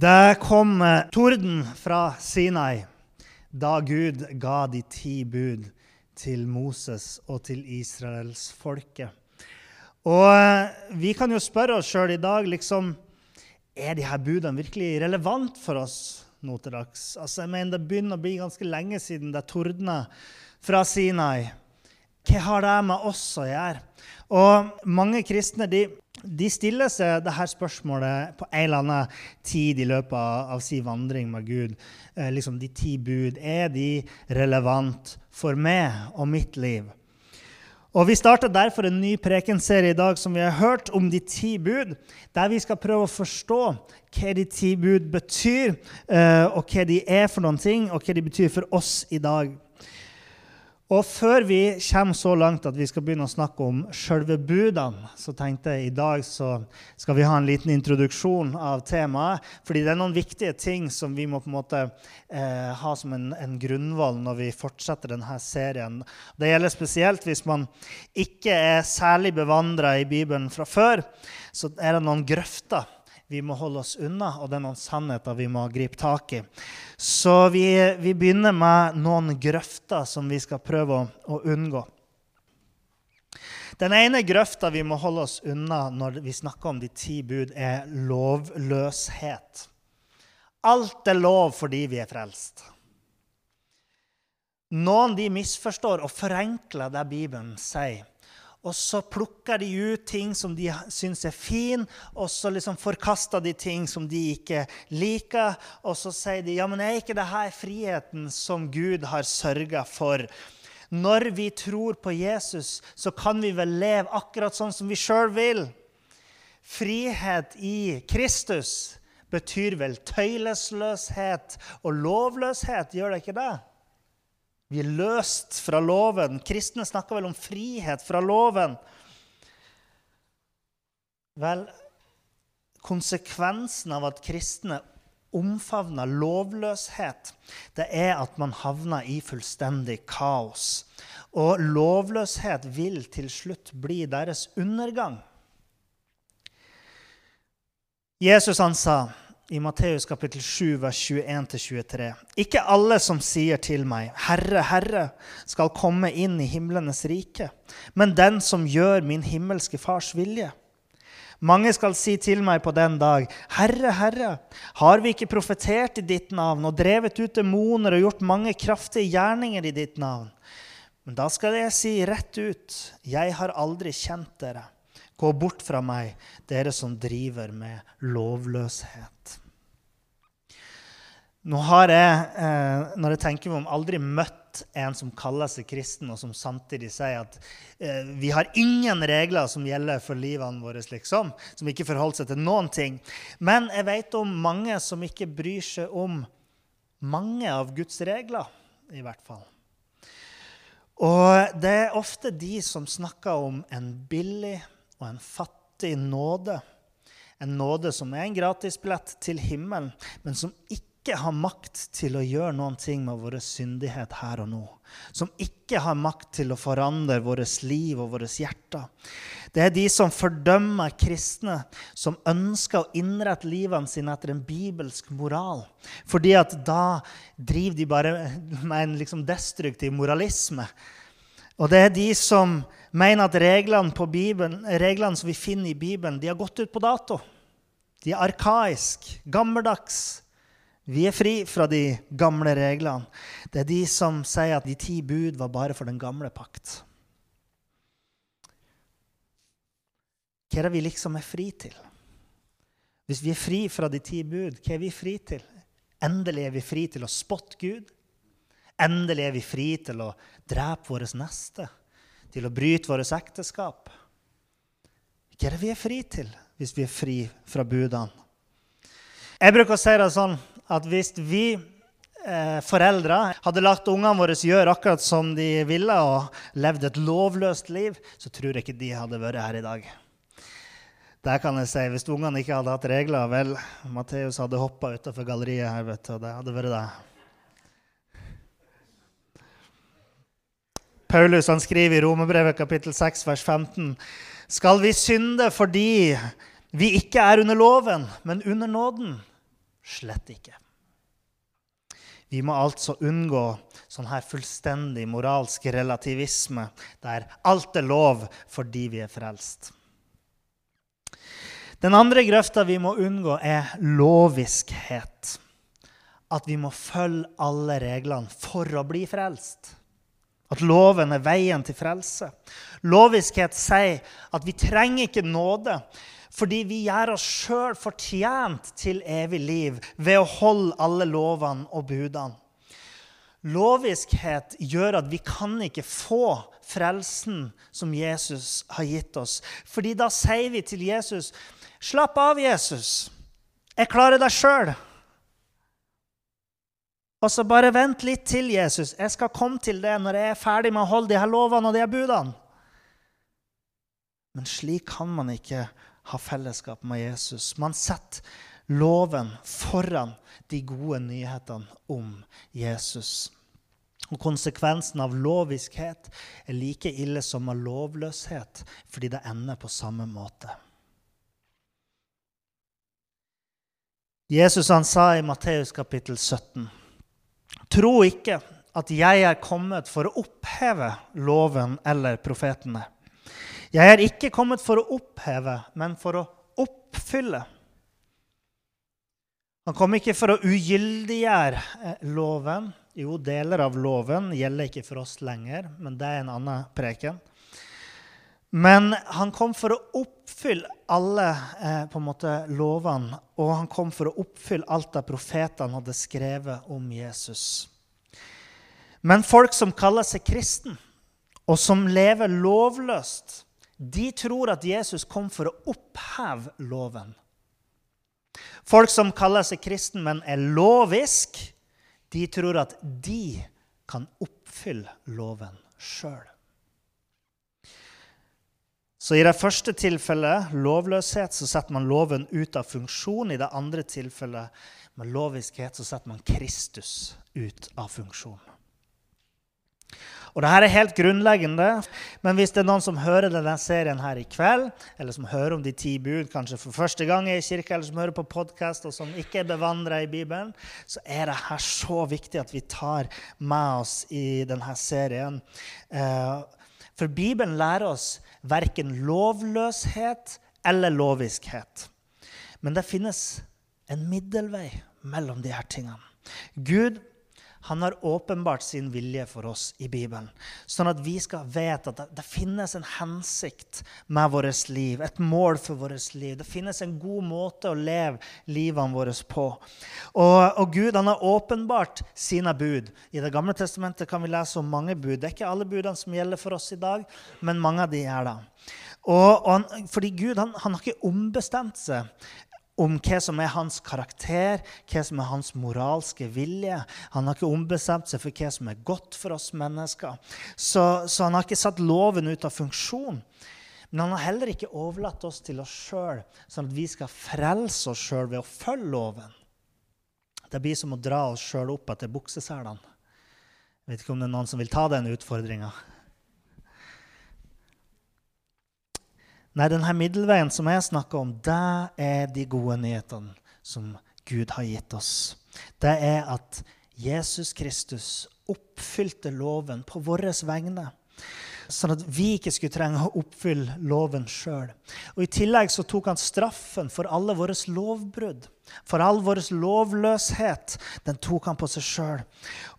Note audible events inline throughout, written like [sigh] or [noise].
Det kom eh, torden fra Sinai da Gud ga de ti bud til Moses og til israelsfolket. Og eh, vi kan jo spørre oss sjøl i dag liksom, er de her budene virkelig relevant for oss nå til dags. Altså, jeg mener Det begynner å bli ganske lenge siden det tordna fra Sinai. Hva har det med oss å gjøre? Og mange kristne de, de stiller seg dette spørsmålet på en eller annen tid i løpet av sin vandring med Gud. Eh, liksom De ti bud, er de relevant for meg og mitt liv? Og Vi starter derfor en ny prekenserie i dag som vi har hørt om de ti bud, der vi skal prøve å forstå hva de ti bud betyr, eh, og hva de er for noen ting, og hva de betyr for oss i dag. Og før vi kommer så langt at vi skal begynne å snakke om sjølve budene, så tenkte jeg i dag så skal vi ha en liten introduksjon av temaet. Fordi det er noen viktige ting som vi må på en måte eh, ha som en, en grunnvoll når vi fortsetter denne serien. Det gjelder spesielt hvis man ikke er særlig bevandra i Bibelen fra før. Så er det noen grøfter vi må holde oss unna, og det er noen sannheter vi må gripe tak i. Så vi, vi begynner med noen grøfter som vi skal prøve å, å unngå. Den ene grøfta vi må holde oss unna når vi snakker om de ti bud, er lovløshet. Alt er lov fordi vi er frelst. Noen de misforstår og forenkler det Bibelen sier. Og så plukker de ut ting som de syns er fin, og så liksom forkaster de ting som de ikke liker. Og så sier de ja, men er ikke dette friheten som Gud har sørga for? Når vi tror på Jesus, så kan vi vel leve akkurat sånn som vi sjøl vil. Frihet i Kristus betyr vel tøylesløshet og lovløshet, gjør det ikke det? Vi er løst fra loven. Kristne snakker vel om frihet fra loven. Vel, konsekvensen av at kristne omfavner lovløshet, det er at man havner i fullstendig kaos. Og lovløshet vil til slutt bli deres undergang. Jesus han sa i Matteus kapittel 7, vers 21-23. Ikke alle som sier til meg, 'Herre, Herre', skal komme inn i himlenes rike, men den som gjør min himmelske Fars vilje. Mange skal si til meg på den dag, 'Herre, Herre, har vi ikke profetert i ditt navn' 'og drevet ut demoner og gjort mange kraftige gjerninger i ditt navn'? Men da skal jeg si rett ut, 'Jeg har aldri kjent dere'. Gå bort fra meg, dere som driver med lovløshet. Nå har jeg, eh, når jeg tenker meg om, aldri møtt en som kaller seg kristen, og som samtidig sier at eh, vi har ingen regler som gjelder for livene våre, liksom, som ikke forholder seg til noen ting. Men jeg vet om mange som ikke bryr seg om mange av Guds regler, i hvert fall. Og det er ofte de som snakker om en billig og en fattig nåde. En nåde som er en gratisbillett til himmelen, men som ikke har makt til å gjøre noen ting med vår syndighet her og nå. Som ikke har makt til å forandre vårt liv og våre hjerter. Det er de som fordømmer kristne, som ønsker å innrette livene sine etter en bibelsk moral. Fordi at da driver de bare med en liksom destruktiv moralisme. Og det er de som mener at reglene, Bibelen, reglene som vi finner i Bibelen, de har gått ut på dato. De er arkaiske, gammeldags. Vi er fri fra de gamle reglene. Det er de som sier at de ti bud var bare for den gamle pakt. Hva er det vi liksom er fri til? Hvis vi er fri fra de ti bud, hva er vi fri til? Endelig er vi fri til å spotte Gud. Endelig er vi fri til å drepe vår neste til å bryte vårt ekteskap. Hva er det vi er fri til hvis vi er fri fra budene? Jeg bruker å si det sånn at hvis vi eh, foreldre hadde latt ungene våre gjøre akkurat som de ville, og levd et lovløst liv, så tror jeg ikke de hadde vært her i dag. Der kan jeg si, Hvis ungene ikke hadde hatt regler Vel, Matteus hadde hoppa utafor galleriet her, vet du, og det hadde vært det. Paulus han skriver i Romerbrevet kapittel 6, vers 15.: Skal vi synde fordi vi ikke er under loven, men under nåden? Slett ikke. Vi må altså unngå sånn her fullstendig moralsk relativisme, der alt er lov fordi vi er frelst. Den andre grøfta vi må unngå, er loviskhet. At vi må følge alle reglene for å bli frelst. At loven er veien til frelse. Loviskhet sier at vi trenger ikke nåde fordi vi gjør oss sjøl fortjent til evig liv ved å holde alle lovene og budene. Loviskhet gjør at vi kan ikke få frelsen som Jesus har gitt oss. Fordi da sier vi til Jesus Slapp av, Jesus. Jeg klarer deg sjøl. Og så bare vent litt til, Jesus. Jeg skal komme til det når jeg er ferdig med å holde de her lovene og de her budene. Men slik kan man ikke ha fellesskap med Jesus. Man setter loven foran de gode nyhetene om Jesus. Og Konsekvensen av loviskhet er like ille som av lovløshet, fordi det ender på samme måte. Jesus han sa i Matteus kapittel 17.: Tro ikke at jeg er kommet for å oppheve loven eller profetene. Jeg er ikke kommet for å oppheve, men for å oppfylle. Han kom ikke for å ugyldiggjøre eh, loven. Jo, deler av loven gjelder ikke for oss lenger, men det er en annen preken. Men han kom for å oppfylle alle eh, på en måte lovene, og han kom for å oppfylle alt det profetene hadde skrevet om Jesus. Men folk som kaller seg kristen, og som lever lovløst, de tror at Jesus kom for å oppheve loven. Folk som kaller seg kristen, men er lovisk, de tror at de kan oppfylle loven sjøl. Så I det første tilfellet, lovløshet, så setter man loven ut av funksjon. I det andre tilfellet, med loviskhet, så setter man Kristus ut av funksjon. Og Dette er helt grunnleggende, men hvis det er noen som hører denne serien her i kveld, eller som hører om de ti bud kanskje for første gang i kirka, eller som hører på podkast og som ikke er bevandra i Bibelen, så er det her så viktig at vi tar med oss i denne serien. Eh, for Bibelen lærer oss verken lovløshet eller loviskhet. Men det finnes en middelvei mellom de her tingene. Gud han har åpenbart sin vilje for oss i Bibelen, sånn at vi skal vite at det, det finnes en hensikt med vårt liv, et mål for vårt liv. Det finnes en god måte å leve livene våre på. Og, og Gud han har åpenbart sine bud. I Det gamle testamentet kan vi lese om mange bud. Det er ikke alle budene som gjelder for oss i dag, men mange av de er det. Og, og han, fordi Gud han, han har ikke ombestemt seg om hva som er hans karakter, hva som er hans moralske vilje. Han har ikke ombestemt seg for hva som er godt for oss mennesker. Så, så han har ikke satt loven ut av funksjon. Men han har heller ikke overlatt oss til oss sjøl, sånn at vi skal frelse oss sjøl ved å følge loven. Det blir som å dra oss sjøl opp etter bukseselene. Vet ikke om det er noen som vil ta den utfordringa. Nei, denne middelveien som jeg snakker om, det er de gode nyhetene som Gud har gitt oss. Det er at Jesus Kristus oppfylte loven på våre vegne. Sånn at vi ikke skulle trenge å oppfylle loven sjøl. I tillegg så tok han straffen for alle våre lovbrudd. For all vår lovløshet. Den tok han på seg sjøl.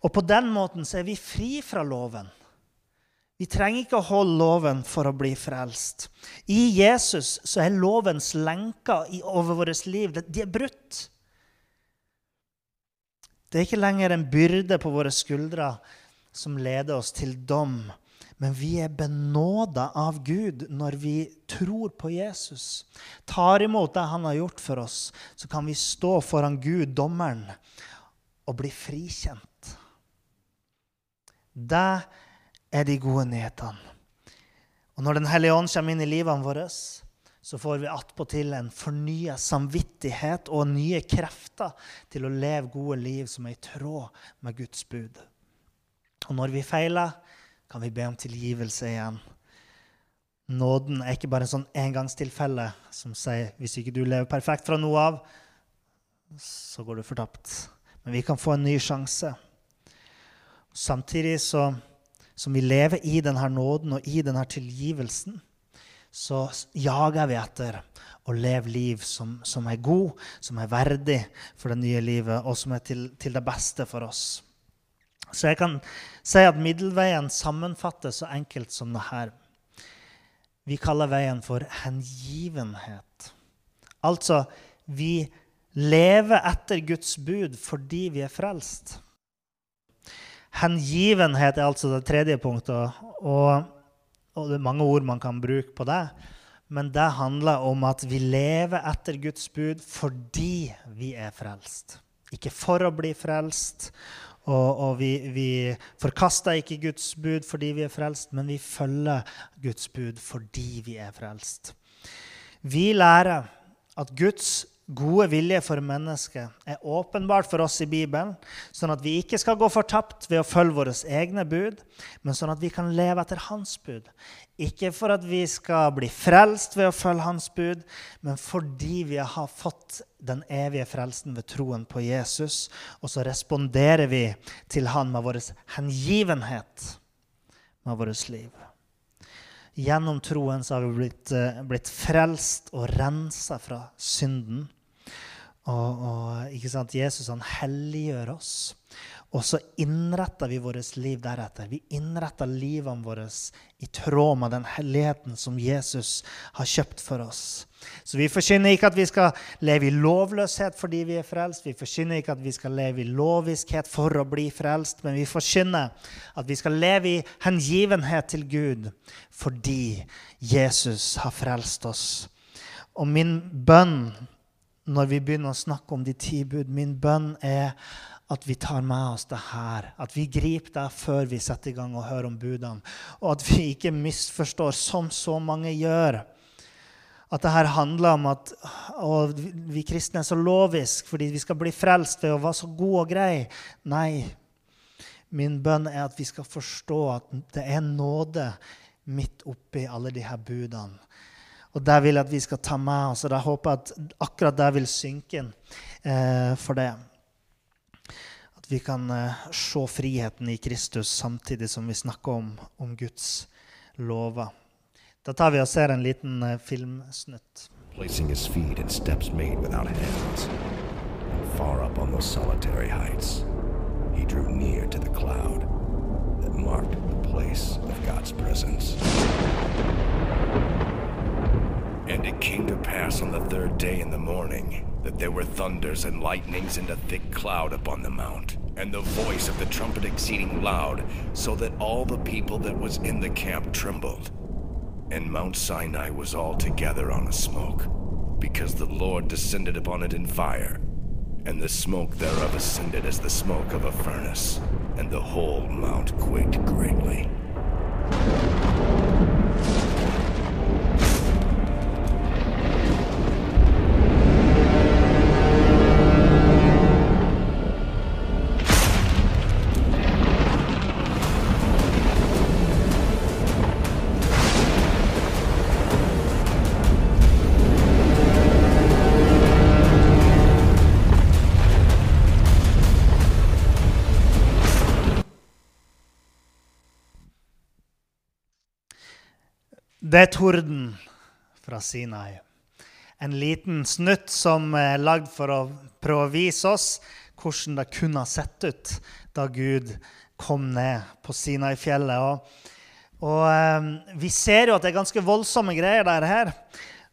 Og på den måten så er vi fri fra loven. Vi trenger ikke å holde loven for å bli frelst. I Jesus så er lovens lenker over vårt liv de er brutt. Det er ikke lenger en byrde på våre skuldre som leder oss til dom, Men vi er benåda av Gud når vi tror på Jesus. Tar imot det han har gjort for oss, så kan vi stå foran Gud, dommeren, og bli frikjent. Det er de gode nyhetene. Og når Den hellige ånd kommer inn i livene våre, så får vi attpåtil en fornya samvittighet og nye krefter til å leve gode liv som er i tråd med Guds bud. Og når vi feiler, kan vi be om tilgivelse igjen. Nåden er ikke bare en sånn engangstilfelle som sier hvis ikke du lever perfekt fra noe av, så går du fortapt. Men vi kan få en ny sjanse. Samtidig så, som vi lever i denne nåden og i denne tilgivelsen, så jager vi etter å leve liv som, som, er god, som er verdig for det nye livet, og som er til, til, det beste for oss. Så jeg kan si at middelveien sammenfattes så enkelt som det her. Vi kaller veien for hengivenhet. Altså, vi lever etter Guds bud fordi vi er frelst. Hengivenhet er altså det tredje punktet. og og det er mange ord man kan bruke på det. Men det handler om at vi lever etter Guds bud fordi vi er frelst. Ikke for å bli frelst. Og, og vi, vi, forkaster ikke Guds bud fordi vi er frelst, men vi følger Guds bud fordi vi er frelst. Vi lærer at Guds gode vilje for mennesket er åpenbart for oss i Bibelen, sånn at vi ikke skal gå fortapt ved å følge våre egne bud, men sånn at vi kan leve etter hans bud. Ikke for at vi skal bli frelst ved å følge hans bud, men fordi vi har fått den evige frelsen ved troen på Jesus, og så responderer vi til han med vår hengivenhet med vårt liv. Gjennom troen så har vi blitt, eh, blitt frelst og rensa fra synden. Og, og ikke sant? Jesus han helliggjør oss. Og så innretter vi vårt liv deretter. Vi innretter livene våre i tråd med den helligheten som Jesus har kjøpt for oss. Så vi forkynner ikke at vi skal leve i lovløshet fordi vi er frelst. Vi forkynner ikke at vi skal leve i loviskhet for å bli frelst, men vi forkynner at vi skal leve i hengivenhet til Gud fordi Jesus har frelst oss. Og min bønn når vi begynner å snakke om de ti bud, min bønn er at vi tar med oss det her. At vi griper det før vi setter i gang og hører om budene. Og at vi ikke misforstår, som så mange gjør. At det her handler om at vi kristne er så lovisk fordi vi skal bli frelst ved å være så god og grei. Nei. Min bønn er at vi skal forstå at det er nåde midt oppi alle de her budene. Og det vil jeg at vi skal ta med oss. Og jeg håper at akkurat det vil synke inn eh, for det At vi kan eh, se friheten i Kristus samtidig som vi snakker om, om Guds lover. Da tar vi og ser en liten eh, filmsnutt. Placing his feet in steps made without hands, and far up on those solitary heights, he drew near to the cloud that marked the place of God's presence. And it came to pass on the third day in the morning that there were thunders and lightnings and a thick cloud upon the mount and the voice of the trumpet exceeding loud, so that all the people that was in the camp trembled. And Mount Sinai was altogether on a smoke, because the Lord descended upon it in fire, and the smoke thereof ascended as the smoke of a furnace, and the whole mount quaked greatly. Det er torden fra Sinai. En liten snutt som er lagd for å prøve å vise oss hvordan det kunne ha sett ut da Gud kom ned på Sinai-fjellet. Og, og um, vi ser jo at det er ganske voldsomme greier der her.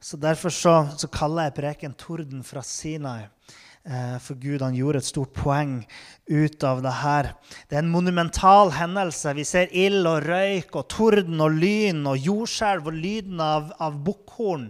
Så Derfor så, så kaller jeg preken 'Torden fra Sinai'. Eh, for Gud han gjorde et stort poeng ut av det her. Det er en monumental hendelse. Vi ser ild og røyk og torden og lyn og jordskjelv og lyden av, av bukkhorn.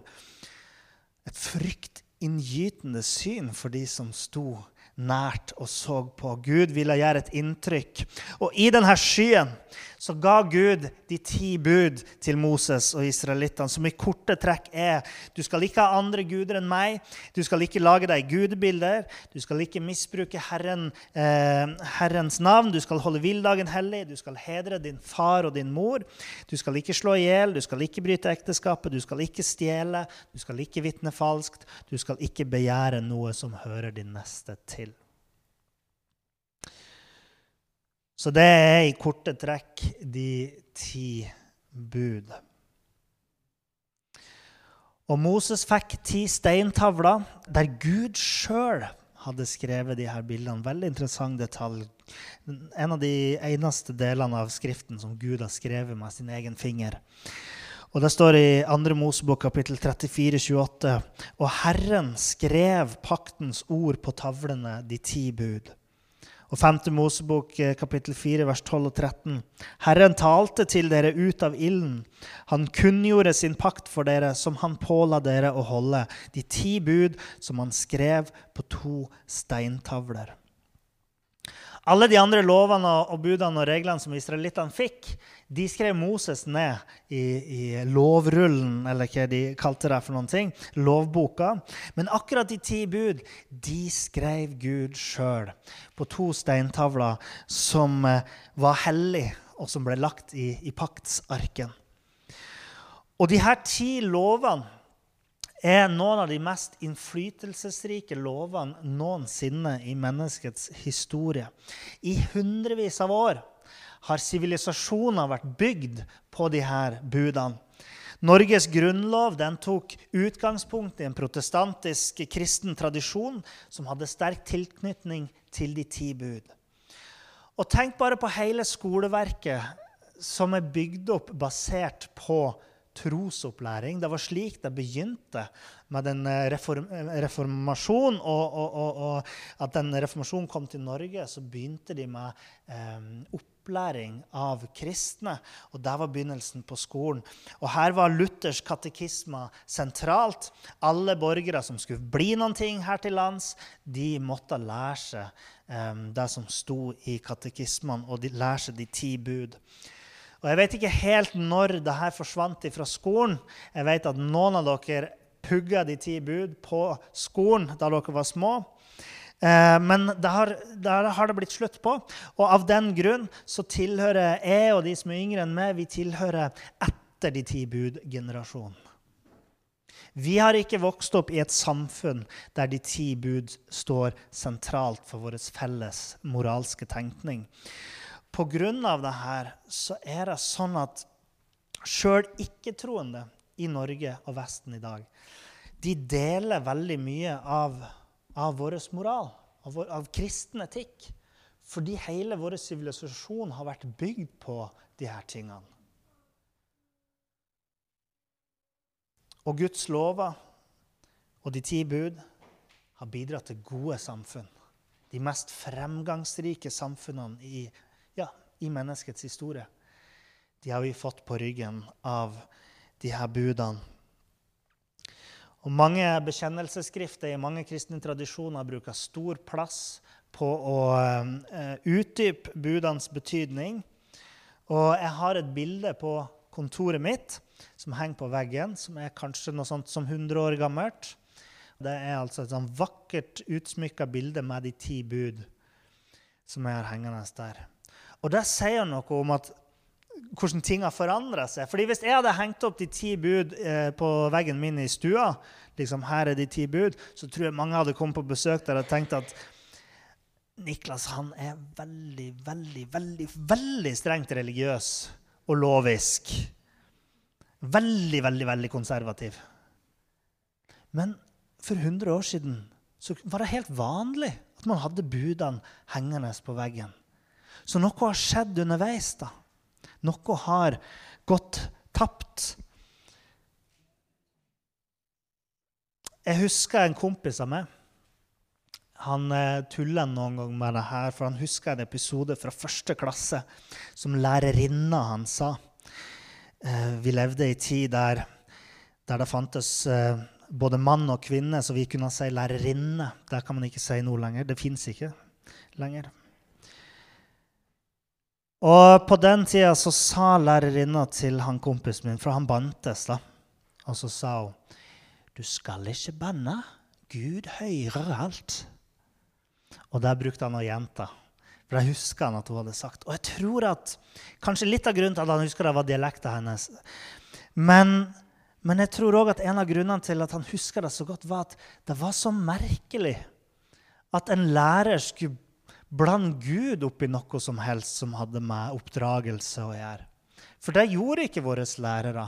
Et fryktinngytende syn for de som sto nært og så på. Gud ville gjøre et inntrykk. Og i denne skyen så ga Gud de ti bud til Moses og israelittene, som i korte trekk er du skal ikke ha andre guder enn meg, du skal ikke lage deg gudebilder, du skal ikke misbruke Herren, eh, Herrens navn, du skal holde villdagen hellig, du skal hedre din far og din mor, du skal ikke slå i hjel, du skal ikke bryte ekteskapet, du skal ikke stjele, du skal ikke vitne falskt, du skal ikke begjære noe som hører din neste til. Så det er i korte trekk de ti bud. Og Moses fikk ti steintavler der Gud sjøl hadde skrevet de her bildene. Veldig interessant detalj. En av de eneste delene av Skriften som Gud har skrevet med sin egen finger. Og Det står i 2. Mosebok kapittel 34, 28. Og Herren skrev paktens ord på tavlene, de ti bud. Og 5. Mosebok eh, kapittel 4, vers 12 og 13. Herren talte til dere ut av ilden. Han kunngjorde sin pakt for dere, som han påla dere å holde, de ti bud som han skrev på to steintavler. Alle de andre lovene og budene og reglene som israelittene fikk, de skrev Moses ned i, i, lovrullen, eller hva de kalte det for noen ting, lovboka. Men akkurat de ti bud de skrev Gud sjøl på to steintavler som eh, var hellige, og som ble lagt i, i paktsarken. Og de her ti lovene er noen av de mest innflytelsesrike lovene noensinne i menneskets historie. I hundrevis av år har sivilisasjoner vært bygd på her budene. Norges grunnlov tok utgangspunkt i en protestantisk kristen tradisjon som hadde sterk tilknytning til de ti bud. Og tenk bare på hele skoleverket som er bygd opp basert på trosopplæring. Det var slik det begynte med den eh, reform, eh, reformasjonen. Og, og, og, og, at den reformasjonen kom til Norge, så begynte de med eh, opplæring av kristne. Og det var begynnelsen på skolen. Og her var Luthers katekisme sentralt. Alle borgere som skulle bli noen ting her til lands, de måtte lære seg eh, det som sto i katekismene, og de lære seg de ti bud. Og Jeg vet ikke helt når det her forsvant fra skolen. Jeg vet at noen av dere pugga de ti bud på skolen da dere var små. Eh, men det har, det har, det blitt slutt på. Og av den grunn så tilhører jeg og de som er yngre enn meg, vi tilhører etter de ti bud-generasjonen. Vi har ikke vokst opp i et samfunn der de ti bud står sentralt for vår felles moralske tenkning. Pga. det her så er det sånn at sjøl ikke-troende i Norge og Vesten i dag, de deler veldig mye av, av vår moral, av, vår, av kristen etikk. Fordi hele vår sivilisasjon har vært bygd på de her tingene. Og Guds lover og de ti bud har bidratt til gode samfunn. De mest fremgangsrike samfunnene i ja, i menneskets historie. De har vi fått på ryggen av de her budene. Og Mange bekjennelsesskrifter i mange kristne tradisjoner bruker stor plass på å uh, utdype budenes betydning. Og jeg har et bilde på kontoret mitt som henger på veggen, som er kanskje noe sånt som 100 år gammelt. Det er altså et sånn vakkert utsmykka bilde med de ti bud som jeg har hengende der. Og det sier noe om at, hvordan ting har forandra seg. Fordi Hvis jeg hadde hengt opp de ti bud eh, på veggen min i stua, liksom her er de ti bud, så tror jeg mange hadde kommet på besøk der og tenkt at Niklas han er veldig, veldig, veldig, veldig strengt religiøs og lovisk. Veldig, veldig, veldig konservativ. Men for 100 år siden så var det helt vanlig at man hadde budene hengende på veggen. Så noe har skjedd underveis. da. Noe har gått tapt. Jeg husker en kompis av meg. han tulla noen gang med det her, for han husker en episode fra første klasse som lærerinna han sa. Eh, vi levde i tid der, der det fantes eh, både mann og kvinne, så vi kunne si lærerinne. Det kan man ikke si nå lenger. Det fins ikke lenger. Og på den tida så sa lærerinna til han kompisen min, for han bantes, da, og så sa hun Du skal ikke banne. Gud hører alt. Og der brukte han å gjenta. For jeg husker han at hun hadde sagt. Og jeg tror at kanskje litt av grunnen til at han husker det, var dialekta hennes. Men, men jeg tror òg at en av grunnene til at han husker det så godt, var at det var så merkelig at en lærer skulle blande Gud opp i noe som helst som hadde med oppdragelse å gjøre. For det gjorde ikke våre lærere.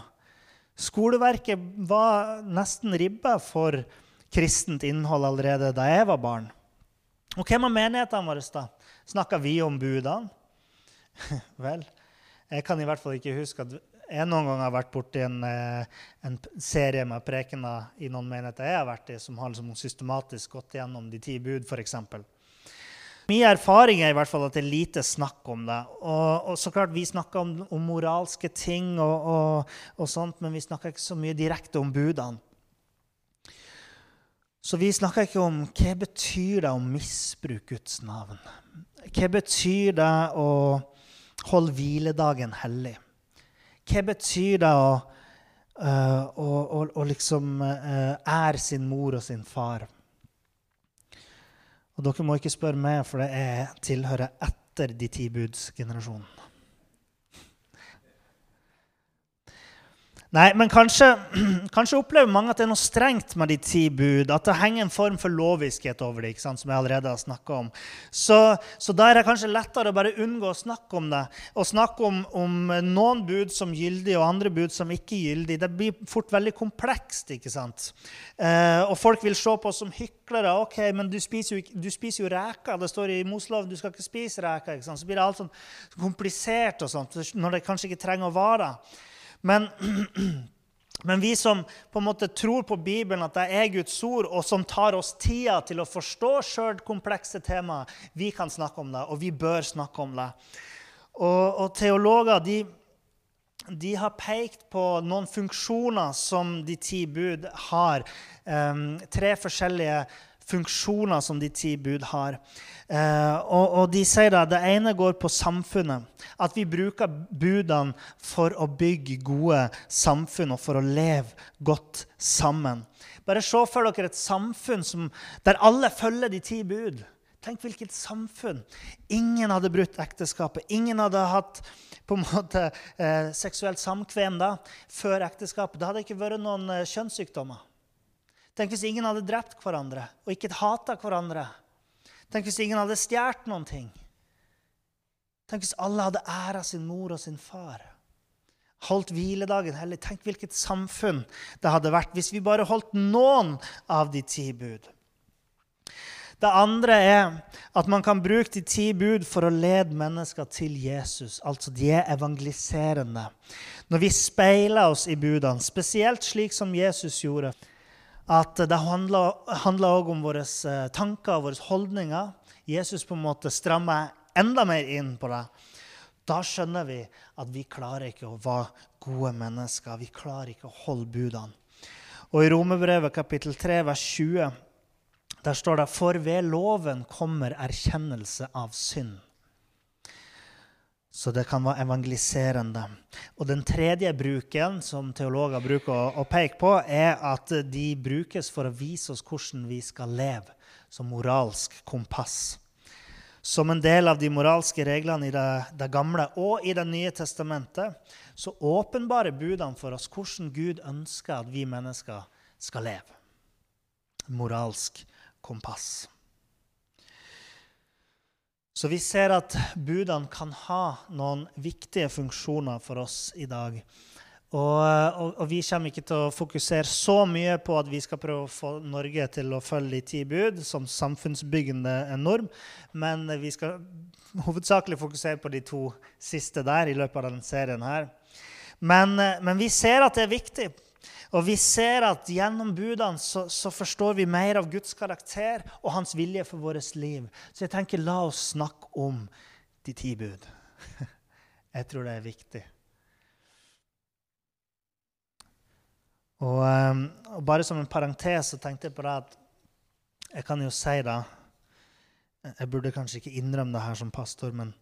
Skoleverket var nesten ribba for kristent innhold allerede da jeg var barn. Og hvem av menighetene våre da? Snakka vi om budene? [laughs] Vel, jeg kan i hvert fall ikke huske at jeg noen gang har vært borti en, eh, en serie med prekener i noen menigheter jeg har vært i, som har liksom systematisk gått gjennom de ti bud, f.eks. Min erfaring er i hvert fall at det er lite snakk om det. Og, og så klart, Vi snakker om, om moralske ting, og, og, og, sånt, men vi snakker ikke så mye direkte om budene. Så vi snakker ikke om hva betyr det å misbruke Guds navn. Hva betyr det å holde hviledagen hellig? Hva betyr det å, uh, å, å, å liksom uh, ære sin mor og sin far? Og dere må ikke spørre meg, for det er tilhører etter de ti buds-generasjonen. Nei, men kanskje, [clears throat] kanskje, opplever mange at det er noe strengt med de ti bud. At det henger en form for loviskhet over det, sant, som jeg allerede har snakka om. Så, så, da er det kanskje lettere å bare unngå å snakke om det. Og snakke om, om noen bud som gyldig og andre bud som ikke gyldig. Det blir fort veldig komplekst. ikke sant? Eh, og folk vil se på oss som hyklere. ok, Men du spiser jo, du spiser jo reker. Det står i Moseloven du skal ikke spise reker. ikke sant? Så blir det alt sånn komplisert og sånt, når det kanskje ikke trenger å vare. Men, [clears throat] men, vi som på en måte tror på Bibelen, at det er Guds ord, og som tar oss tida til å forstå sjøl komplekse temaer, vi kan snakke om det, og vi bør snakke om det. Og, og teologer de, de, har pekt på noen funksjoner som de ti bud har. Um, tre forskjellige funksjoner som de ti bud har. Eh, og, og, de sier at Det ene går på samfunnet. At vi bruker budene for å bygge gode samfunn og for å leve godt sammen. Bare se for dere et samfunn som, der alle følger de ti bud. Tenk hvilket samfunn. Ingen hadde brutt ekteskapet. Ingen hadde hatt på en måte eh, seksuelt samkvem da, før ekteskapet. Det hadde ikke vært noen eh, kjønnssykdommer. Tenk hvis ingen hadde drept hverandre og ikke hata hverandre. Tenk hvis ingen hadde stjålet noen ting. Tenk hvis alle hadde æra sin mor og sin far. Holdt hviledagen hellig. Tenk hvilket samfunn det hadde vært hvis vi bare holdt noen av de ti bud. Det andre er at man kan bruke de ti bud for å lede mennesker til Jesus. Altså de er evangeliserende. Når vi speiler oss i budene, spesielt slik som Jesus gjorde, at det handler òg om våre eh, tanker og våre holdninger. Jesus på en måte strammer enda mer inn på det. Da skjønner vi at vi klarer ikke å være gode mennesker. Vi klarer ikke å holde budene. Og I Romerbrevet kapittel 3, vers 20, der står det For ved loven kommer erkjennelse av synd. Så det kan være evangeliserende. Og den tredje bruken som teologer bruker å, å, peke på, er at de brukes for å vise oss hvordan vi skal leve, som moralsk kompass. Som en del av de moralske reglene i det, det gamle og i Det nye testamentet så åpenbarer budene for oss hvordan Gud ønsker at vi mennesker skal leve. Moralsk kompass. Så vi ser at budene kan ha noen viktige funksjoner for oss i dag. Og, og, og, vi kommer ikke til å fokusere så mye på at vi skal prøve å få Norge til å følge de ti bud som samfunnsbyggende norm, men vi skal hovedsakelig fokusere på de to siste der i løpet av denne serien her. Men, men vi ser at det er viktig Og vi ser at gjennom budene så, så, forstår vi mer av Guds karakter og hans vilje for vårt liv. Så jeg tenker, la oss snakke om de ti bud. [laughs] Jeg tror det er viktig. Og, ehm, og bare som en parentes så tenkte jeg på det at jeg kan jo si det Jeg burde kanskje ikke innrømme det her som pastor, men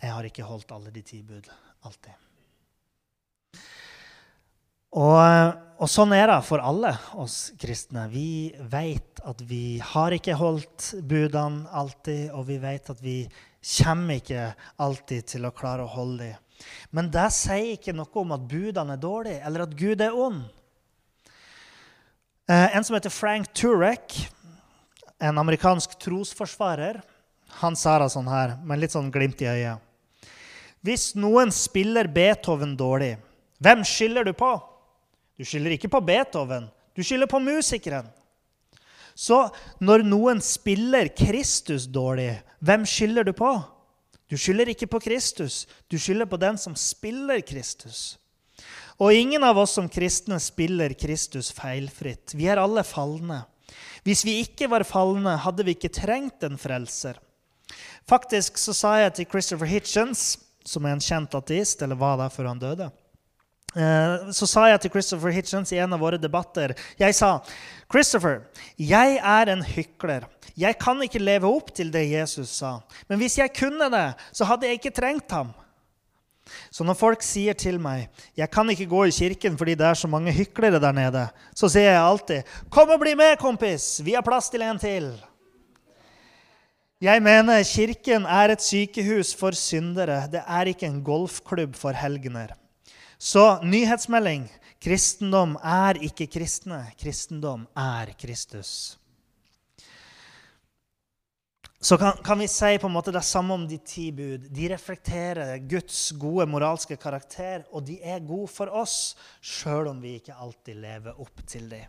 jeg har ikke holdt alle de ti bud alltid. Og, og, sånn er det for alle oss kristne. Vi vet at vi har ikke holdt budene alltid, og vi vet at vi kommer ikke alltid til å klare å holde dem. Men det sier ikke noe om at budene er dårlige, eller at Gud er ond. Eh, en som heter Frank Turek, en amerikansk trosforsvarer, han sa det sånn her, med litt sånn glimt i øyet. Hvis noen spiller Beethoven dårlig, hvem skylder du på? Du skylder ikke på Beethoven, du skylder på musikeren. Så når noen spiller Kristus dårlig, hvem skylder du på? Du skylder ikke på Kristus, du skylder på den som spiller Kristus. Og ingen av oss som kristne spiller Kristus feilfritt. Vi er alle falne. Hvis vi ikke var falne, hadde vi ikke trengt en frelser. Faktisk så sa jeg til Christopher Hitchens, som er en kjent ateist, eller var det før han døde så sa jeg til Christopher Hitchens i en av våre debatter Jeg sa, 'Christopher, jeg er en hykler. Jeg kan ikke leve opp til det Jesus sa.' 'Men hvis jeg kunne det, så hadde jeg ikke trengt ham.' Så når folk sier til meg 'Jeg kan ikke gå i kirken fordi det er så mange hyklere der nede', så sier jeg alltid 'Kom og bli med, kompis! Vi har plass til en til.' Jeg mener kirken er et sykehus for syndere. Det er ikke en golfklubb for helgener. Så nyhetsmelding kristendom er ikke kristne. Kristendom er Kristus. Så kan, kan, vi si på en måte det samme om de ti bud. De reflekterer Guds gode moralske karakter, og de er gode for oss, sjøl om vi ikke alltid lever opp til dem.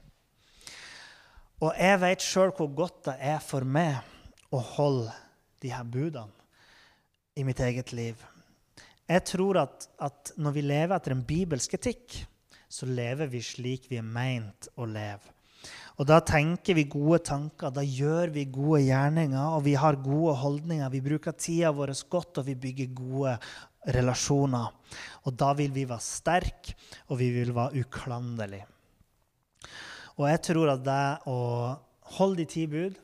Og jeg vet sjøl hvor godt det er for meg å holde de her budene i mitt eget liv. Jeg tror at, at, når vi lever etter en bibelsk etikk, så lever vi slik vi er meint å leve. Og Da tenker vi gode tanker, da gjør vi gode gjerninger, og vi har gode holdninger. Vi bruker tida vår godt, og vi bygger gode relasjoner. Og da vil vi være sterke, og vi vil være uklanderlige. Og jeg tror at det å holde de ti bud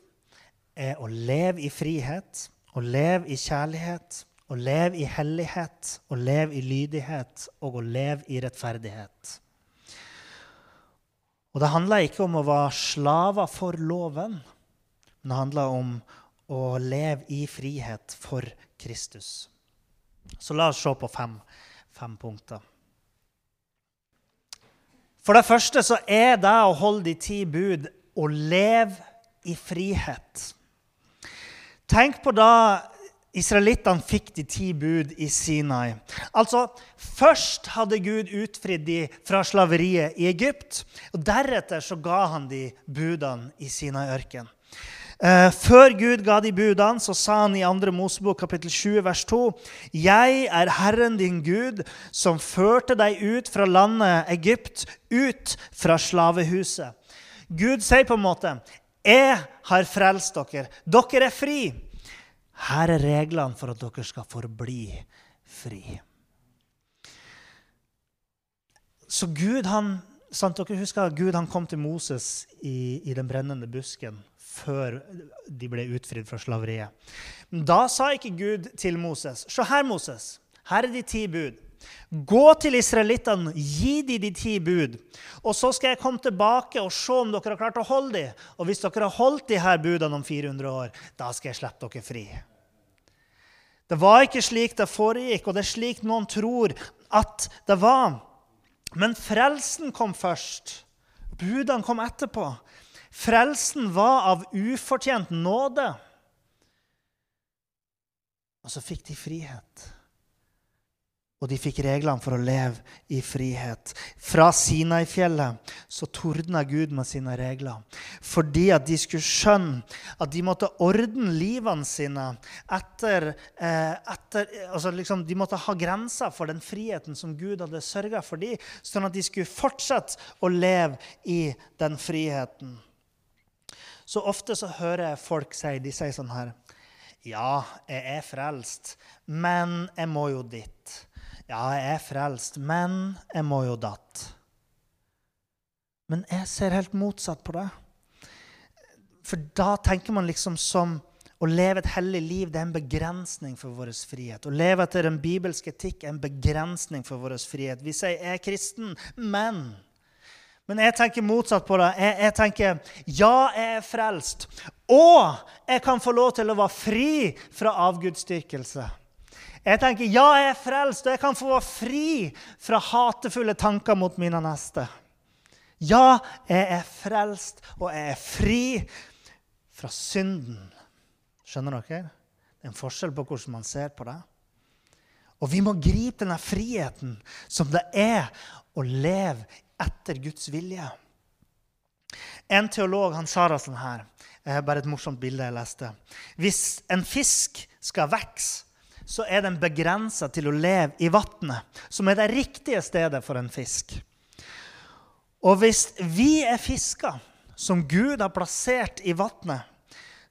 er å leve i frihet, å leve i kjærlighet å leve i hellighet, å leve i lydighet og å leve i rettferdighet. Og Det handler ikke om å være slaver for loven, men det handler om å leve i frihet for Kristus. Så la oss se på fem, fem punkter. For det første så er det å holde de ti bud å leve i frihet. Tenk på da Israelittene fikk de ti bud i Sinai. Altså, Først hadde Gud utfridd de fra slaveriet i Egypt. og Deretter så ga han de budene i Sinai-ørkenen. Uh, før Gud ga de budene, så sa han i 2. Mosebok kapittel 7, vers 2.: Jeg er Herren din Gud, som førte deg ut fra landet Egypt, ut fra slavehuset. Gud sier på en måte, 'Jeg har frelst dere. Dere er fri.' Her er reglene for at dere skal forbli fri. Så Gud han, sant, dere husker at Gud han kom til Moses i, i den brennende busken før de ble utfridd fra slaveriet. Da sa ikke Gud til Moses Se her, Moses. Her er de ti bud. Gå til israelittene, gi dem de ti bud. Og så skal jeg komme tilbake og se om dere har klart å holde dem. Og hvis dere har holdt de her budene om 400 år, da skal jeg slippe dere fri. Det var ikke slik det foregikk, og det er slik noen tror at det var. Men frelsen kom først. Budene kom etterpå. Frelsen var av ufortjent nåde. Og så fikk de frihet. Og de fikk reglene for å leve i frihet. Fra Sinai-fjellet så tordna Gud med sine regler. Fordi at de skulle skjønne at de måtte ordne livene sine etter, eh, etter altså liksom, De måtte ha grenser for den friheten som Gud hadde sørga for dem, sånn at de skulle fortsette å leve i den friheten. Så ofte så hører jeg folk si de sier sånn her Ja, jeg er frelst, men jeg må jo dit. Ja, jeg er frelst, men jeg må jo datt. Men jeg ser helt motsatt på det. For da tenker man liksom som å leve et hellig liv det er en begrensning for vår frihet. Å leve etter en bibelsk etikk er en begrensning for vår frihet. Vi sier 'jeg er kristen', men Men jeg tenker motsatt på det. Jeg, jeg tenker ja, jeg er frelst. Og jeg kan få lov til å være fri fra avgudsdyrkelse. Jeg tenker ja, jeg er frelst, og jeg kan få være fri fra hatefulle tanker mot mine neste. Ja, jeg er frelst, og jeg er fri fra synden. Skjønner dere? Det er en forskjell på hvordan man ser på det. Og vi må gripe denne friheten som det er å leve etter Guds vilje. En teolog han sa det sånn her. Bare et morsomt bilde jeg leste. Hvis en fisk skal vokse, så er den begrensa til å leve i vannet, som er det riktige stedet for en fisk. Og hvis vi er fisker som Gud har plassert i vannet,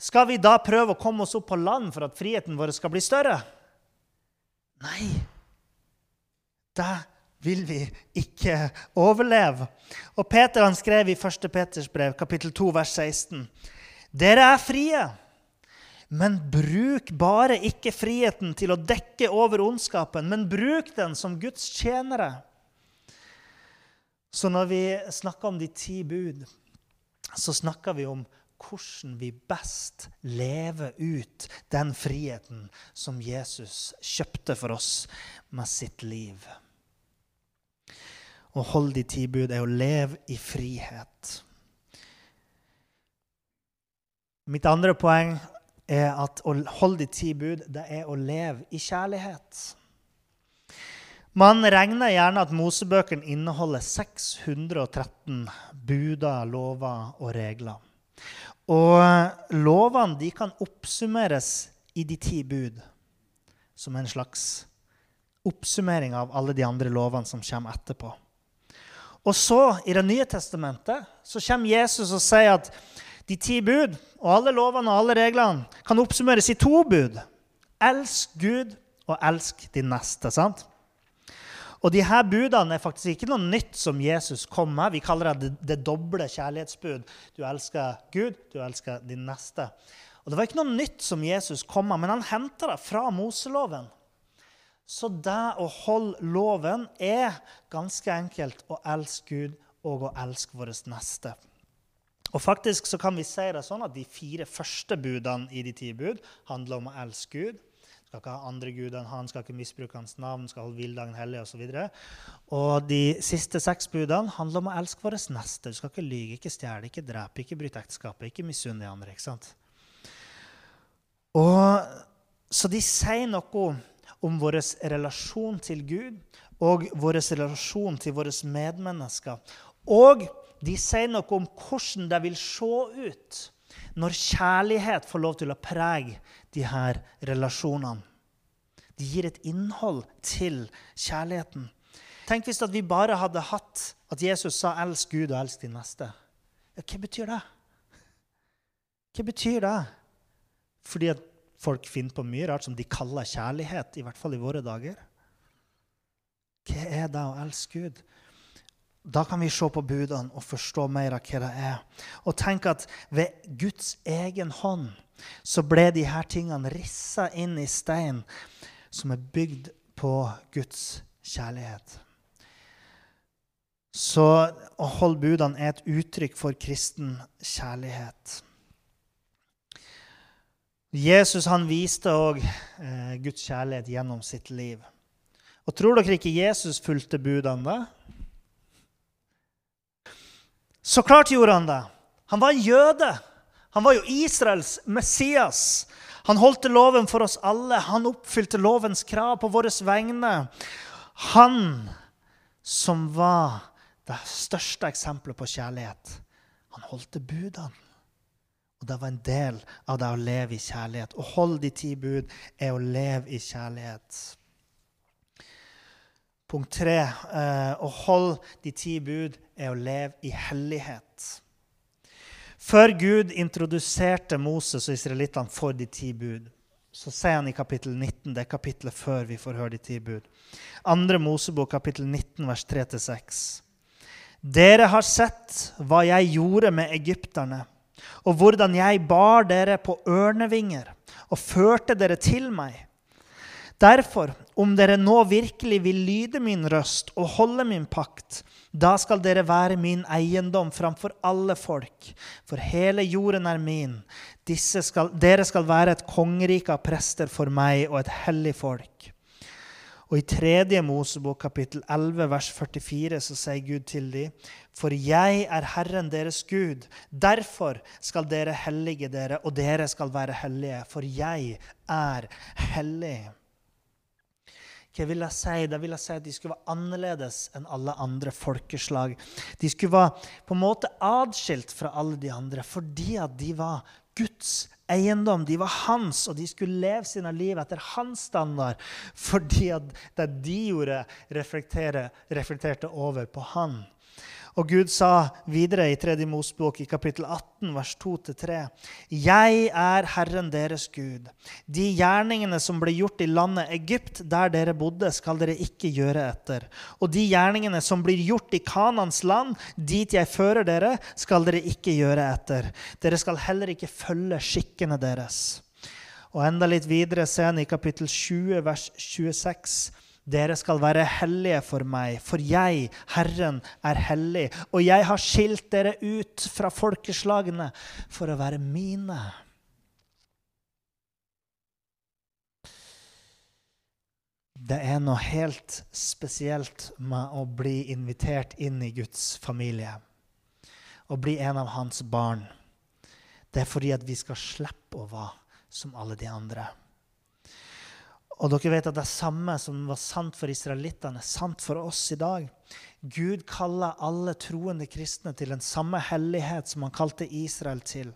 skal vi da prøve å komme oss opp på land for at friheten vår skal bli større? Nei. Det vil vi ikke overleve. Og Peter han skrev i 1. Peters brev, kapittel 2, vers 16.: Dere er frie. Men bruk bare ikke friheten til å dekke over ondskapen, men bruk den som Guds tjenere. Så når vi snakker om de ti bud, så snakker vi om hvordan vi best lever ut den friheten som Jesus kjøpte for oss med sitt liv. Å holde de ti bud er å leve i frihet. Mitt andre poeng er at å holde de ti bud, det er å leve i kjærlighet. Man regner gjerne at Mosebøkene inneholder 613 buder, lover og regler. Og lovene kan oppsummeres i de ti bud, som en slags oppsummering av alle de andre lovene som kommer etterpå. Og så, i Det nye testamentet, så kommer Jesus og sier at de ti bud og alle lovene og alle reglene kan oppsummeres i to bud. Elsk Gud og elsk din neste. sant? Og de her budene er faktisk ikke noe nytt som Jesus kom med. Vi kaller det det, doble kjærlighetsbud. Du elsker Gud, du elsker din neste. Og Det var ikke noe nytt som Jesus kom med, men han henta det fra Moseloven. Så det å holde loven er ganske enkelt å elske Gud og å elske vår neste. Og faktisk så kan vi si det sånn at De fire første budene i de ti bud handler om å elske Gud. Skal ikke ha andre guder enn han, skal ikke misbruke hans navn, skal holde hviledagen hellig osv. Og, og de siste seks budene handler om å elske vår neste. Du skal ikke lyge, ikke stjele, ikke drepe, ikke bryte ekteskapet, ikke misunne de andre. ikke sant? Og, så de sier noe om vår relasjon til Gud og vår relasjon til våre medmennesker. Og de sier noe om hvordan det vil se ut når kjærlighet får lov til å prege de her relasjonene. De gir et innhold til kjærligheten. Tenk hvis vi bare hadde hatt at Jesus sa 'elsk Gud og elsk din neste'. Ja, hva betyr det? Hva betyr det? Fordi at folk finner på mye rart som de kaller kjærlighet, i hvert fall i våre dager. Hva er det å elske Gud? Da kan vi se på budene og forstå mer av hva det er. Og tenk at ved Guds egen hånd så ble de her tingene rissa inn i stein, som er bygd på Guds kjærlighet. Så å holde budene er et uttrykk for kristen kjærlighet. Jesus han viste òg eh, Guds kjærlighet gjennom sitt liv. Og Tror dere ikke Jesus fulgte budene? da? Så klart gjorde han det. Han var en jøde. Han var jo Israels Messias. Han holdt loven for oss alle. Han oppfylte lovens krav på våre vegne. Han som var det største eksempelet på kjærlighet, han holdte budene. Og det var en del av det å leve i kjærlighet. Å holde de ti bud er å leve i kjærlighet. Punkt tre eh, å holde de ti bud er å leve i hellighet. Før Gud introduserte Moses og israelittene for de ti bud, så sier han i kapittel 19, det er kapittelet før vi får høre de ti bud, andre Mosebok kapittel 19, vers 3-6. Dere har sett hva jeg gjorde med egypterne, og hvordan jeg bar dere på ørnevinger og førte dere til meg. Derfor, om dere nå virkelig vil lyde min røst og holde min pakt, da skal dere være min eiendom framfor alle folk, for hele jorden er min. Skal, dere skal være et kongerike av prester for meg og et hellig folk. Og i 3. Mosebok kapittel 11 vers 44 så sier Gud til dem, For jeg er Herren deres Gud, derfor skal dere hellige dere, og dere skal være hellige, for jeg er hellig. Hva vil jeg si? Da vil jeg si at de skulle være annerledes enn alle andre folkeslag. De skulle være på en måte adskilt fra alle de andre fordi at de var Guds eiendom. De var hans, og de skulle leve sine liv etter hans standard fordi at det de gjorde, reflekterte over på han. Og Gud sa videre i 3. Mosbok i kapittel 18, vers 2-3.: Jeg er Herren deres Gud. De gjerningene som ble gjort i landet Egypt, der dere bodde, skal dere ikke gjøre etter. Og de gjerningene som blir gjort i Kanans land, dit jeg fører dere, skal dere ikke gjøre etter. Dere skal heller ikke følge skikkene deres. Og enda litt videre ser i kapittel 20, vers 26. Dere skal være hellige for meg, for jeg, Herren, er hellig. Og jeg har skilt dere ut fra folkeslagene for å være mine. Det er noe helt spesielt med å bli invitert inn i Guds familie. Å bli en av hans barn. Det er fordi at vi skal slippe å være som alle de andre. Og dere vet at det samme som var sant for israelittene, sant for oss i dag. Gud kaller alle troende kristne til den samme hellighet som han kalte Israel til.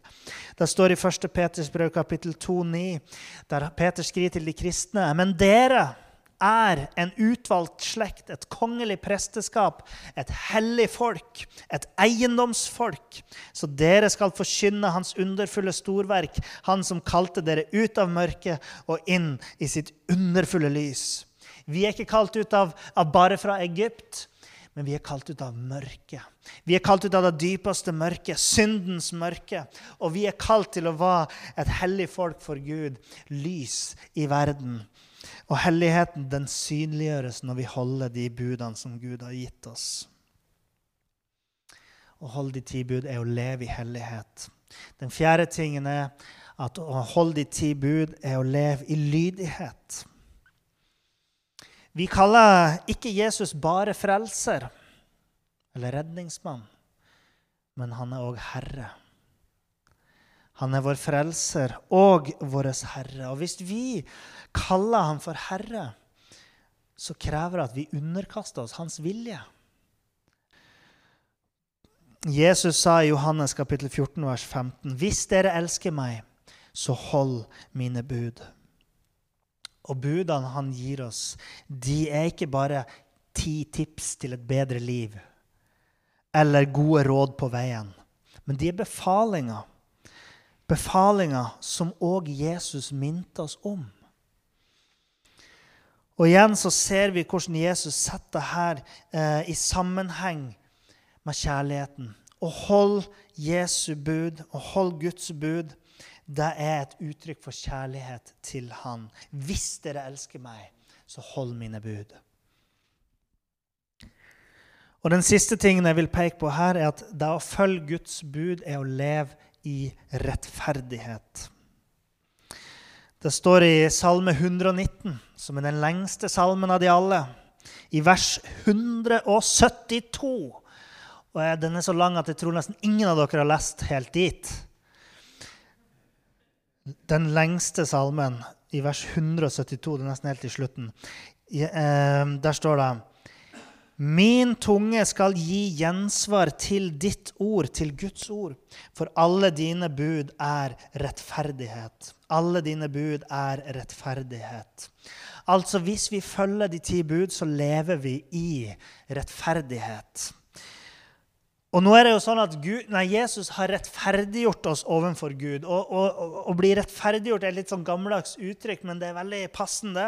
Det står i 1. Peters brev kapittel 2,9, der Peter skriver til de kristne.: Men dere er en utvalgt slekt, et kongelig presteskap, et hellig folk, et eiendomsfolk. Så dere skal forkynne hans underfulle storverk, han som kalte dere ut av mørket og inn i sitt underfulle lys. Vi er ikke kalt ut av, av bare fra Egypt, men vi er kalt ut av mørket. Vi er kalt ut av det dypeste mørket, syndens mørke. Og vi er kalt til å være et hellig folk for Gud, lys i verden. Og helligheten den synliggjøres når vi holder de budene som Gud har gitt oss. Å holde de ti bud er å leve i hellighet. Den fjerde tingen er at å holde de ti bud er å leve i lydighet. Vi kaller ikke Jesus bare frelser eller redningsmann, men han er òg herre. Han er vår frelser og vår Herre. Og hvis vi kaller ham for Herre, så krever det at vi underkaster oss hans vilje. Jesus sa i Johannes kapittel 14, vers 15.: Hvis dere elsker meg, så hold mine bud. Og budene han gir oss, de er ikke bare ti tips til et bedre liv eller gode råd på veien, men de er befalinger befalinger som òg Jesus minte oss om. Og igjen så ser vi hvordan Jesus setter her eh, i sammenheng med kjærligheten. Å holde Jesu bud, å holde Guds bud, det er et uttrykk for kjærlighet til Han. Hvis dere elsker meg, så hold mine bud. Og Den siste tingen jeg vil peke på her, er at det å følge Guds bud er å leve i rettferdighet. Det står i Salme 119, som er den lengste salmen av de alle, i vers 172. Og Den er så lang at jeg tror nesten ingen av dere har lest helt dit. Den lengste salmen, i vers 172, det er nesten helt i slutten. Der står det Min tunge skal gi gjensvar til ditt ord, til Guds ord. For alle dine bud er rettferdighet. Alle dine bud er rettferdighet. Altså, hvis vi følger de ti bud, så lever vi i rettferdighet. Og nå er det jo sånn at Gud, nei, Jesus har rettferdiggjort oss overfor Gud. Og, Å bli rettferdiggjort er et litt sånn gammeldags uttrykk, men det er veldig passende.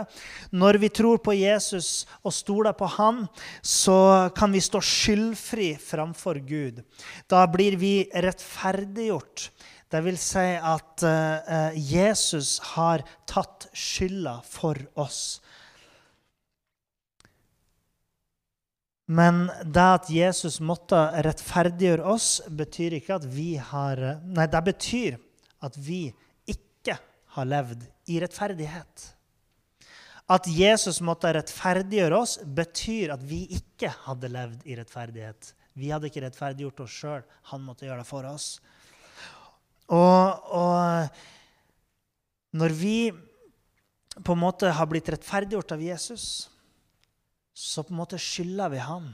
Når vi tror på Jesus og stoler på Han, så kan vi stå skyldfri framfor Gud. Da blir vi rettferdiggjort. Det vil si at uh, Jesus har tatt skylda for oss. Men det at Jesus måtte rettferdiggjøre oss, betyr ikke at vi har Nei, det betyr at vi ikke har levd i rettferdighet. At Jesus måtte rettferdiggjøre oss, betyr at vi ikke hadde levd i rettferdighet. Vi hadde ikke rettferdiggjort oss sjøl. Han måtte gjøre det for oss. Og, og når vi på en måte har blitt rettferdiggjort av Jesus, så på en måte skylder vi ham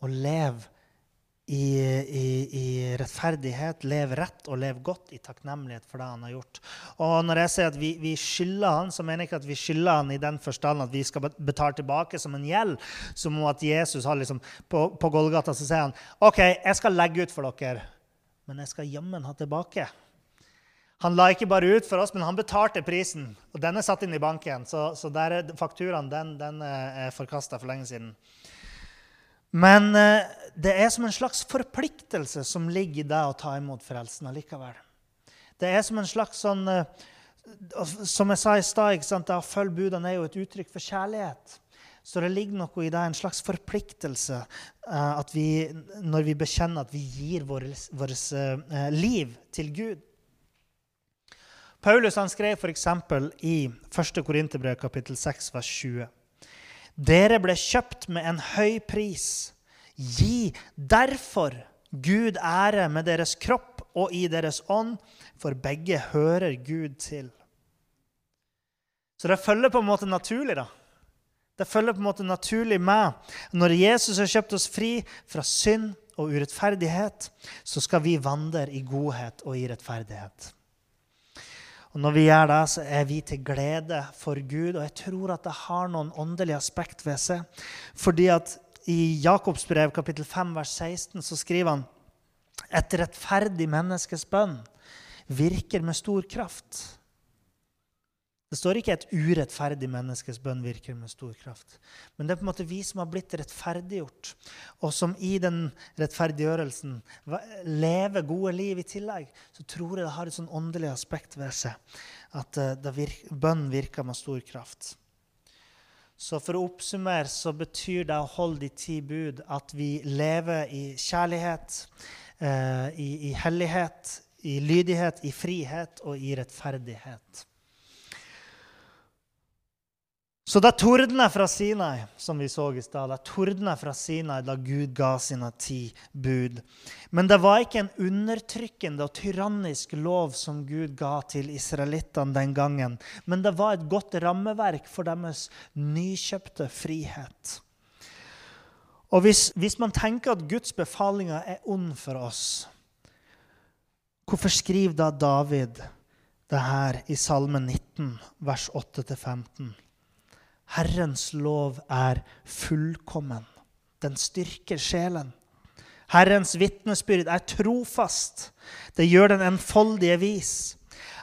å leve i, i, i, rettferdighet, leve rett og leve godt i takknemlighet for det han har gjort. Og Når jeg sier at vi, vi skylder han, så mener jeg ikke at vi skylder han i den forstand at vi skal betale tilbake som en gjeld, som om at Jesus har liksom, på, på Golgata så sier han OK, jeg skal legge ut for dere, men jeg skal jammen ha tilbake. Han la ikke bare ut for oss, men han betalte prisen. Og den er satt inn i banken, så, så der, fakturaen den, den eh, er forkasta for lenge siden. Men eh, det er som en slags forpliktelse som ligger i det å ta imot frelsen allikevel. Det er som en slags sånn eh, Som jeg sa i stad, å følge budene er jo et uttrykk for kjærlighet. Så det ligger noe i det, en slags forpliktelse, at vi, når vi bekjenner at vi gir vårt liv til Gud. Paulus han skrev f.eks. i 1. Korinterbrev kapittel 6, vers 20. Dere ble kjøpt med en høy pris. Gi derfor Gud ære med deres kropp og i deres ånd, for begge hører Gud til. Så det følger på en måte naturlig, da. Det følger på en måte naturlig med. Når Jesus har kjøpt oss fri fra synd og urettferdighet, så skal vi vandre i godhet og i rettferdighet. Og Når vi gjør det, så er vi til glede for Gud. Og jeg tror at det har noen åndelige aspekt ved seg. Fordi at i Jakobs brev kapittel 5 vers 16 så skriver han et rettferdig menneskes bønn virker med stor kraft. Det står ikke 'et urettferdig menneskes bønn virker med stor kraft'. Men det er på en måte vi som har blitt rettferdiggjort, og som i den rettferdiggjørelsen lever gode liv i tillegg. Så tror jeg det har et sånn åndelig aspekt ved seg at uh, virker, bønn virker med stor kraft. Så for å oppsummere så betyr det å holde de ti bud at vi lever i kjærlighet, uh, i, i hellighet, i lydighet, i frihet og i rettferdighet. Så det tordna fra Sinai, som vi så i stad, det tordna fra Sinai da Gud ga sine ti bud. Men det var ikke en undertrykkende og tyrannisk lov som Gud ga til israelittene den gangen. Men det var et godt rammeverk for deres nykjøpte frihet. Og hvis, hvis man tenker at Guds befalinger er ond for oss, hvorfor skriver da David det her i Salme 19, vers 8-15? Herrens lov er fullkommen. Den styrker sjelen. Herrens vitnesbyrd er trofast. Det gjør den enfoldige vis.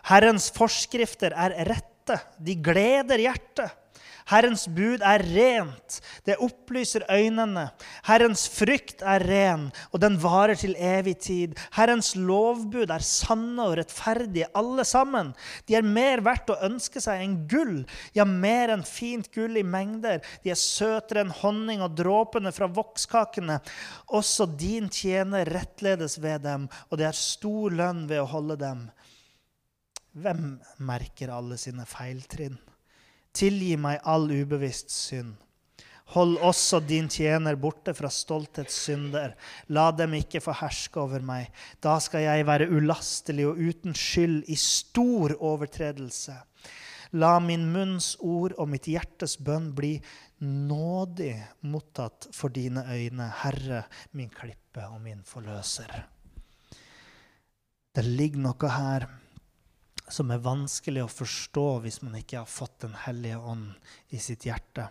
Herrens forskrifter er rette. De gleder hjertet. Herrens bud er rent, det opplyser øynene. Herrens frykt er ren, og den varer til evig tid. Herrens lovbud er sanne og rettferdige, alle sammen. De er mer verdt å ønske seg enn gull, ja, mer enn fint gull i mengder. De er søtere enn honning og dråpene fra vokskakene. Også din tjener rettledes ved dem, og det er stor lønn ved å holde dem. Hvem merker alle sine feiltrinn? Tilgi meg all ubevisst synd. Hold også din tjener borte fra stolthetssynder. La dem ikke få herske over meg. Da skal jeg være ulastelig og uten skyld i stor overtredelse. La min munns ord og mitt hjertes bønn bli nådig mottatt for dine øyne, Herre, min klippe og min forløser. Det ligger noe her som er vanskelig å forstå hvis man ikke har fått Den hellige ånd i sitt hjerte.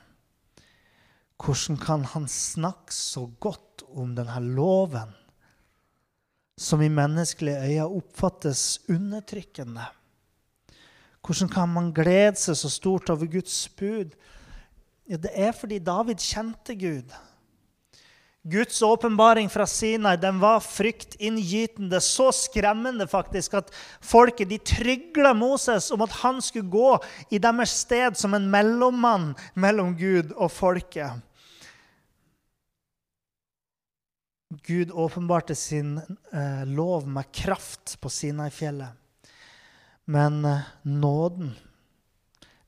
Hvordan kan han snakke så godt om denne loven, som i menneskelige øyne oppfattes undertrykkende? Hvordan kan man glede seg så stort over Guds bud? Ja, det er fordi David kjente Gud. Guds åpenbaring fra Sinai den var fryktinngytende, så skremmende faktisk at folket de trygla Moses om at han skulle gå i deres sted som en mellommann mellom Gud og folket. Gud åpenbarte sin eh, lov med kraft på Sinai-fjellet. Men eh, nåden,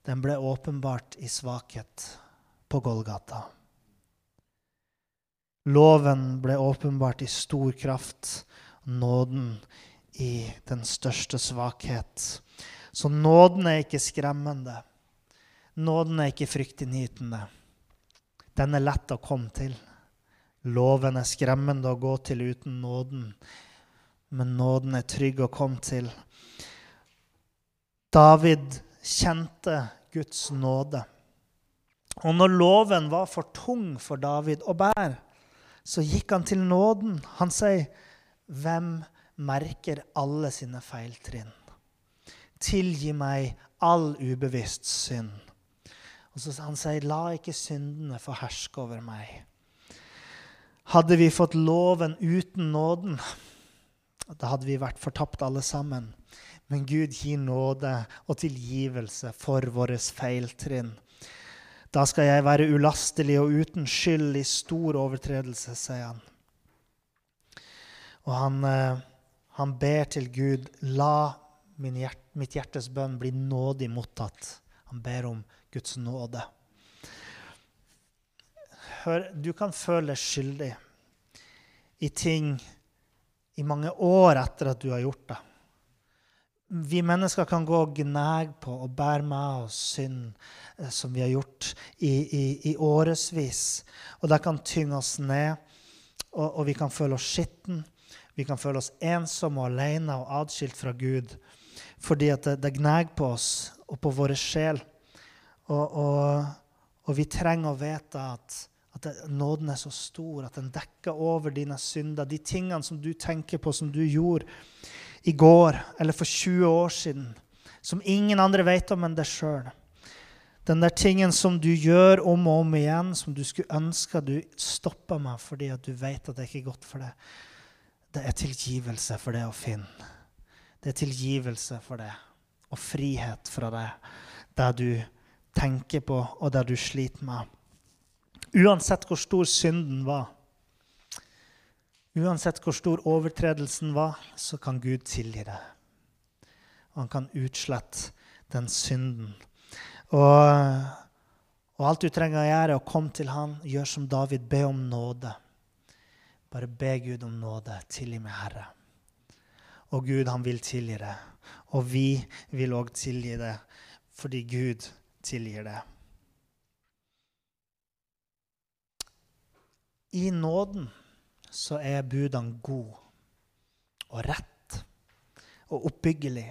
den ble åpenbart i svakhet på Golgata. Loven ble åpenbart i stor kraft, nåden i den største svakhet. Så nåden er ikke skremmende. Nåden er ikke fryktinngytende. Den er lett å komme til. Loven er skremmende å gå til uten nåden, men nåden er trygg å komme til. David kjente Guds nåde. Og når loven var for tung for David å bære, så gikk han til nåden. Han sier, 'Hvem merker alle sine feiltrinn?' 'Tilgi meg all ubevisst synd.' Og så Han sier, 'La ikke syndene få herske over meg.' Hadde vi fått loven uten nåden, da hadde vi vært fortapt alle sammen. Men Gud gir nåde og tilgivelse for våre feiltrinn. Da skal jeg være ulastelig og uten skyld i stor overtredelse, sier han. Og han, eh, han ber til Gud, la hjert, mitt hjertes bønn bli nådig mottatt. Han ber om Guds nåde. Hør, du kan føle deg skyldig i ting i mange år etter at du har gjort det. Vi mennesker kan gå og gnage på og bære med oss synd eh, som vi har gjort i, i, i årevis. Og det kan tynge oss ned, og, og vi kan føle oss skitten. Vi kan føle oss ensomme og alene og atskilt fra Gud fordi at det, det gnager på oss og på vår sjel. Og, og, og, vi trenger å vite at, at nåden er så stor, at den dekker over dine synder. De tingene som du tenker på, som du gjorde i går eller for 20 år siden, som ingen andre vet om enn deg sjøl. Den der tingen som du gjør om og om igjen, som du skulle ønske du stoppa med fordi at du vet at det ikke er godt for deg. Det er tilgivelse for det å finne. Det er tilgivelse for det, og frihet fra det, det du tenker på, og det du sliter med. Uansett hvor stor synden var, Uansett hvor stor overtredelsen var, så kan Gud tilgi det. Og han kan utslette den synden. Og, og, alt du trenger å gjøre, er å komme til han, gjør som David, be om nåde. Bare be Gud om nåde. Tilgi meg, Herre. Og Gud, han vil tilgi det. Og vi vil òg tilgi det, fordi Gud tilgir det. I nåden så er budene gode og rett og oppbyggelig.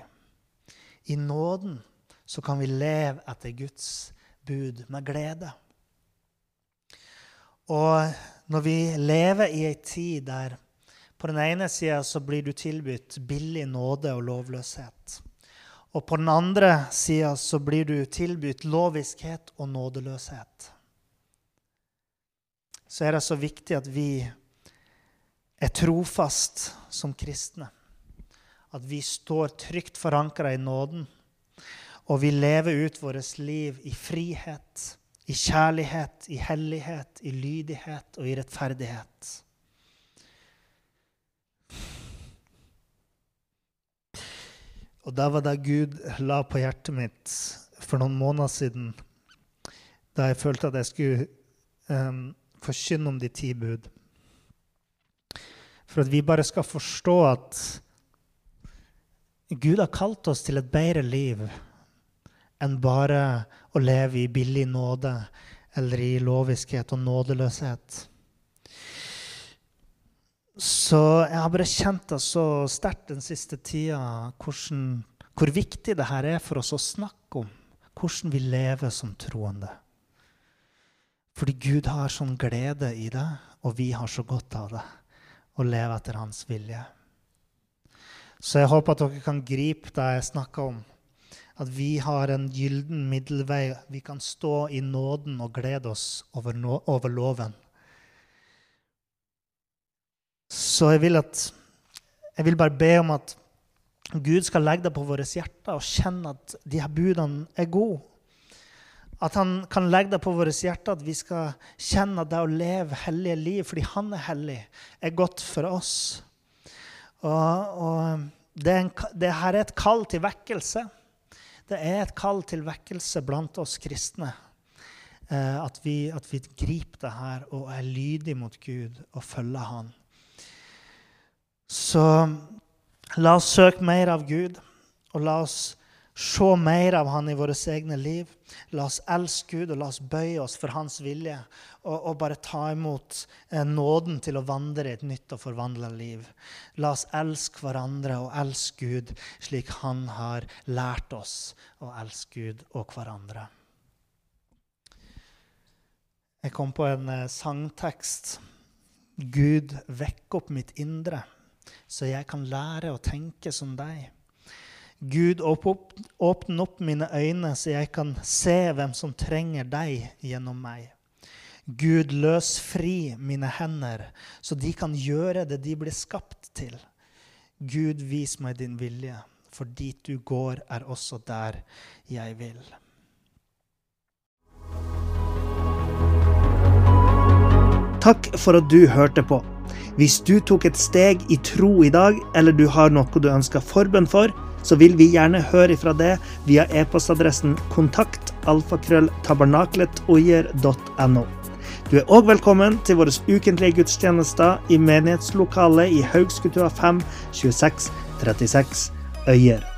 I nåden så kan vi leve etter Guds bud med glede. Og når vi lever i ei tid der på den ene sida så blir du tilbudt billig nåde og lovløshet. Og på den andre sida så blir du tilbudt loviskhet og nådeløshet. Så er det så viktig at vi er trofast som kristne. At vi står trygt forankra i nåden, og vi lever ut vårt liv i frihet, i kjærlighet, i hellighet, i lydighet og i rettferdighet. Og det var det Gud la på hjertet mitt for noen måneder siden, da jeg følte at jeg skulle um, forkynne om de ti bud. For at vi bare skal forstå at Gud har kalt oss til et bedre liv enn bare å leve i billig nåde eller i loviskhet og nådeløshet. Så jeg har bare kjent det så sterkt den siste tida hvordan, hvor viktig det her er for oss å snakke om hvordan vi lever som troende. Fordi Gud har sånn glede i det, og vi har så godt av det. Å leve etter Hans vilje. Så jeg håper at dere kan gripe det jeg snakker om. At vi har en gylden middelvei. Vi kan stå i nåden og glede oss over, no over loven. Så jeg vil, at, jeg vil bare be om at Gud skal legge det på våre hjerter og kjenne at de her budene er gode. At han kan legge det på vårt hjerte, at vi skal kjenne at det å leve hellige liv fordi han er hellig, er godt for oss. Og, og det, er en, det her er et kall til vekkelse. Det er et kall til vekkelse blant oss kristne. Eh, at, vi, at, vi, griper det her og er lydige mot Gud og følger Han. Så la oss søke mer av Gud, og la oss se mer av Han i våre egne liv. La oss elske Gud, og la oss bøye oss for Hans vilje. Og, og bare ta imot eh, nåden til å vandre i et nytt og forvandla liv. La oss elske hverandre og elske Gud slik Han har lært oss å elske Gud og hverandre. Jeg kom på en eh, sangtekst. Gud, vekk opp mitt indre, så jeg kan lære å tenke som deg. Gud, åpne opp mine øyne, så jeg kan se hvem som trenger deg gjennom meg. Gud, løs fri mine hender, så de kan gjøre det de blir skapt til. Gud, vis meg din vilje, for dit du går, er også der jeg vil. Takk for at du hørte på. Hvis du tok et steg i tro i dag, eller du har noe du ønsker forbønn for, så vil vi gjerne høre ifra det via e-postadressen kontaktalfakrølltabernakletOier.no. Du er òg velkommen til våre ukentlige gudstjenester i menighetslokalet i Haugskutua 5 26 36 Øyer.